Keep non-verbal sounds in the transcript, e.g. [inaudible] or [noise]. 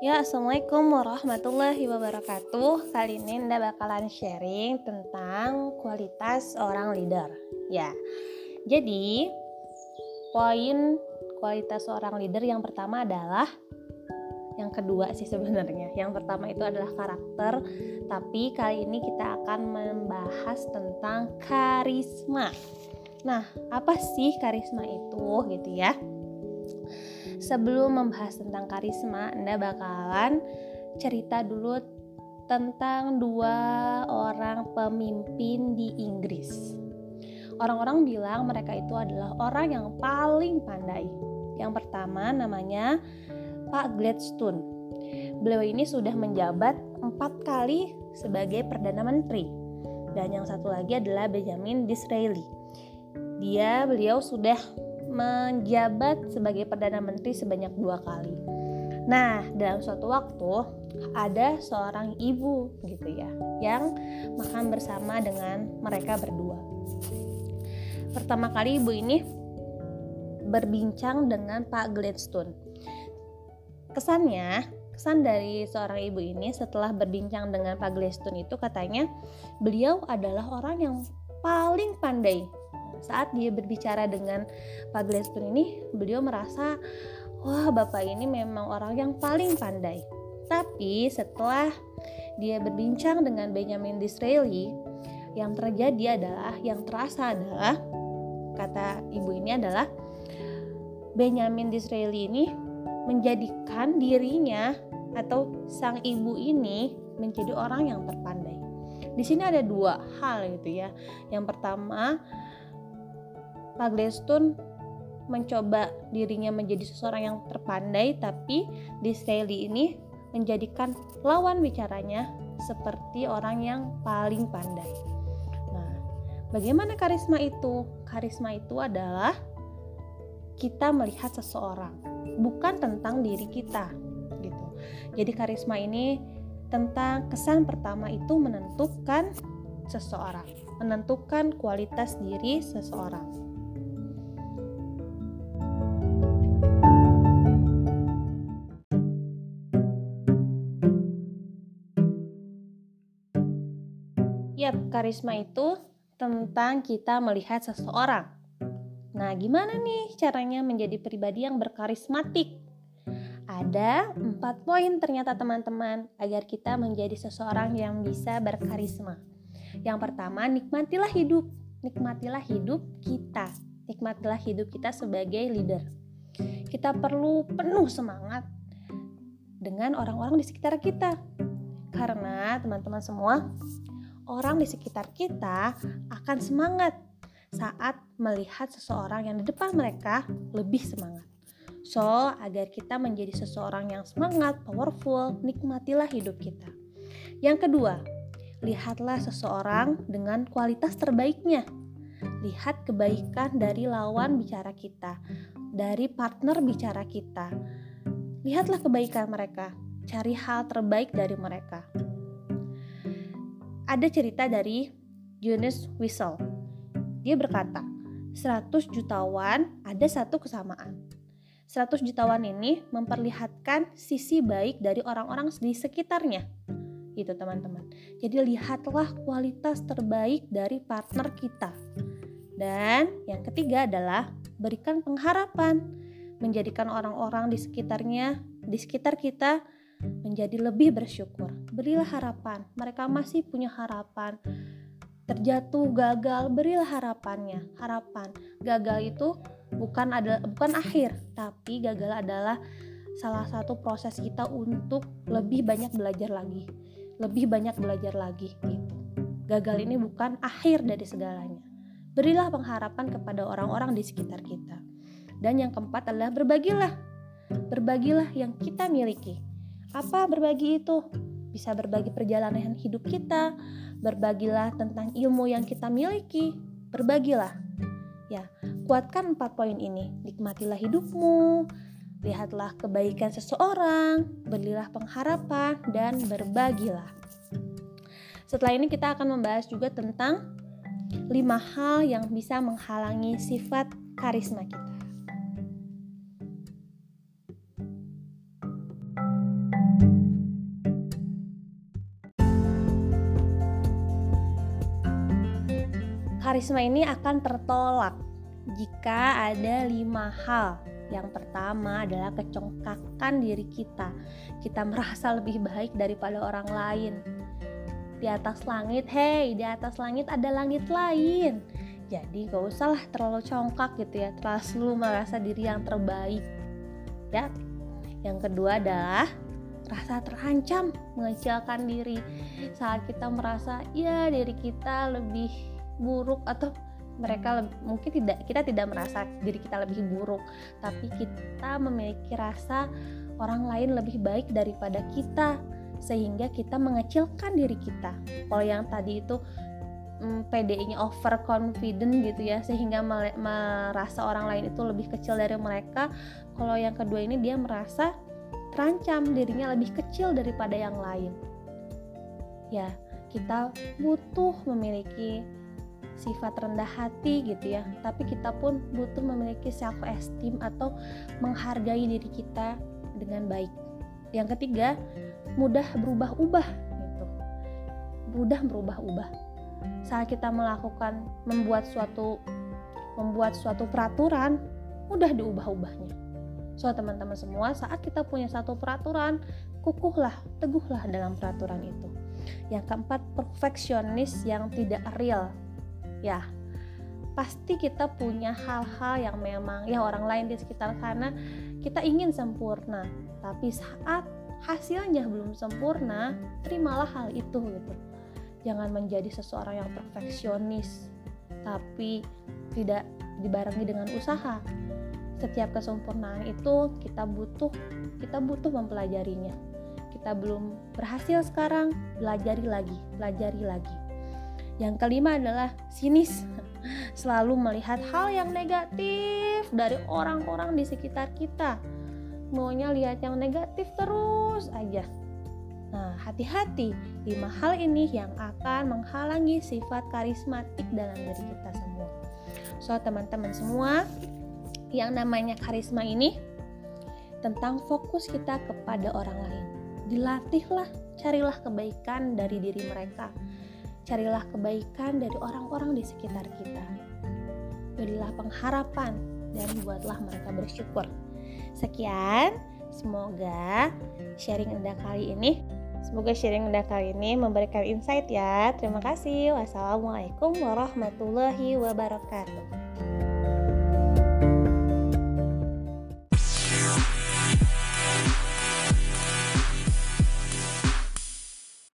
Ya, Assalamualaikum warahmatullahi wabarakatuh. Kali ini Anda bakalan sharing tentang kualitas orang leader. Ya, jadi poin kualitas seorang leader yang pertama adalah Yang kedua sih sebenarnya. Yang pertama itu adalah karakter. Tapi kali ini kita akan membahas tentang karisma. Nah, apa sih karisma itu gitu ya? Sebelum membahas tentang karisma, Anda bakalan cerita dulu tentang dua orang pemimpin di Inggris. Orang-orang bilang mereka itu adalah orang yang paling pandai. Yang pertama namanya Pak Gladstone. Beliau ini sudah menjabat empat kali sebagai Perdana Menteri. Dan yang satu lagi adalah Benjamin Disraeli. Dia beliau sudah menjabat sebagai Perdana Menteri sebanyak dua kali. Nah, dalam suatu waktu ada seorang ibu gitu ya yang makan bersama dengan mereka berdua. Pertama kali ibu ini berbincang dengan Pak Gladstone. Kesannya, kesan dari seorang ibu ini setelah berbincang dengan Pak Gladstone itu katanya beliau adalah orang yang paling pandai saat dia berbicara dengan Pak Gladstone ini beliau merasa wah bapak ini memang orang yang paling pandai tapi setelah dia berbincang dengan Benjamin Disraeli yang terjadi adalah yang terasa adalah kata ibu ini adalah Benjamin Disraeli ini menjadikan dirinya atau sang ibu ini menjadi orang yang terpandai. Di sini ada dua hal gitu ya. Yang pertama, Pak mencoba dirinya menjadi seseorang yang terpandai tapi Disraeli ini menjadikan lawan bicaranya seperti orang yang paling pandai. Nah, bagaimana karisma itu? Karisma itu adalah kita melihat seseorang, bukan tentang diri kita, gitu. Jadi karisma ini tentang kesan pertama itu menentukan seseorang, menentukan kualitas diri seseorang. Karisma itu tentang kita melihat seseorang. Nah, gimana nih caranya menjadi pribadi yang berkarismatik? Ada empat poin ternyata teman-teman agar kita menjadi seseorang yang bisa berkarisma. Yang pertama, nikmatilah hidup. Nikmatilah hidup kita. Nikmatilah hidup kita sebagai leader. Kita perlu penuh semangat dengan orang-orang di sekitar kita. Karena teman-teman semua, orang di sekitar kita akan semangat saat melihat seseorang yang di depan mereka lebih semangat. So, agar kita menjadi seseorang yang semangat, powerful, nikmatilah hidup kita. Yang kedua, lihatlah seseorang dengan kualitas terbaiknya. Lihat kebaikan dari lawan bicara kita, dari partner bicara kita. Lihatlah kebaikan mereka, cari hal terbaik dari mereka ada cerita dari Jonas Wissel. Dia berkata, 100 jutawan ada satu kesamaan. 100 jutawan ini memperlihatkan sisi baik dari orang-orang di sekitarnya. Gitu teman-teman. Jadi lihatlah kualitas terbaik dari partner kita. Dan yang ketiga adalah berikan pengharapan, menjadikan orang-orang di sekitarnya, di sekitar kita menjadi lebih bersyukur. Berilah harapan, mereka masih punya harapan. Terjatuh, gagal, berilah harapannya. Harapan gagal itu bukan adalah bukan akhir, tapi gagal adalah salah satu proses kita untuk lebih banyak belajar lagi, lebih banyak belajar lagi gitu. Gagal ini bukan akhir dari segalanya. Berilah pengharapan kepada orang-orang di sekitar kita. Dan yang keempat adalah berbagilah. Berbagilah yang kita miliki apa berbagi itu? Bisa berbagi perjalanan hidup kita, berbagilah tentang ilmu yang kita miliki, berbagilah. Ya, kuatkan empat poin ini. Nikmatilah hidupmu, lihatlah kebaikan seseorang, berilah pengharapan, dan berbagilah. Setelah ini kita akan membahas juga tentang lima hal yang bisa menghalangi sifat karisma kita. Karisma ini akan tertolak jika ada lima hal. Yang pertama adalah kecongkakan diri kita. Kita merasa lebih baik daripada orang lain. Di atas langit, hei, di atas langit ada langit lain. Jadi gak usahlah terlalu congkak gitu ya, terlalu merasa diri yang terbaik. Ya. Yang kedua adalah rasa terancam mengecilkan diri saat kita merasa ya diri kita lebih buruk atau mereka lebih, mungkin tidak kita tidak merasa diri kita lebih buruk tapi kita memiliki rasa orang lain lebih baik daripada kita sehingga kita mengecilkan diri kita. Kalau yang tadi itu mm, PD-nya over confident gitu ya sehingga merasa orang lain itu lebih kecil dari mereka kalau yang kedua ini dia merasa terancam dirinya lebih kecil daripada yang lain. Ya, kita butuh memiliki sifat rendah hati gitu ya, tapi kita pun butuh memiliki self esteem atau menghargai diri kita dengan baik. Yang ketiga, mudah berubah-ubah gitu. Mudah berubah-ubah. Saat kita melakukan membuat suatu membuat suatu peraturan, mudah diubah-ubahnya So teman-teman semua, saat kita punya satu peraturan, kukuhlah, teguhlah dalam peraturan itu. Yang keempat, perfeksionis yang tidak real. Ya, pasti kita punya hal-hal yang memang ya orang lain di sekitar sana kita ingin sempurna, tapi saat hasilnya belum sempurna, terimalah hal itu gitu. Jangan menjadi seseorang yang perfeksionis, tapi tidak dibarengi dengan usaha. Setiap kesempurnaan itu kita butuh kita butuh mempelajarinya. Kita belum berhasil sekarang pelajari lagi pelajari lagi yang kelima adalah sinis [laughs] selalu melihat hal yang negatif dari orang-orang di sekitar kita maunya lihat yang negatif terus aja Nah, hati-hati, lima hal ini yang akan menghalangi sifat karismatik dalam diri kita semua. So, teman-teman semua, yang namanya karisma ini tentang fokus kita kepada orang lain. Dilatihlah, carilah kebaikan dari diri mereka. Carilah kebaikan dari orang-orang di sekitar kita. Berilah pengharapan dan buatlah mereka bersyukur. Sekian, semoga sharing Anda kali ini Semoga sharing Anda kali ini memberikan insight ya. Terima kasih. Wassalamualaikum warahmatullahi wabarakatuh.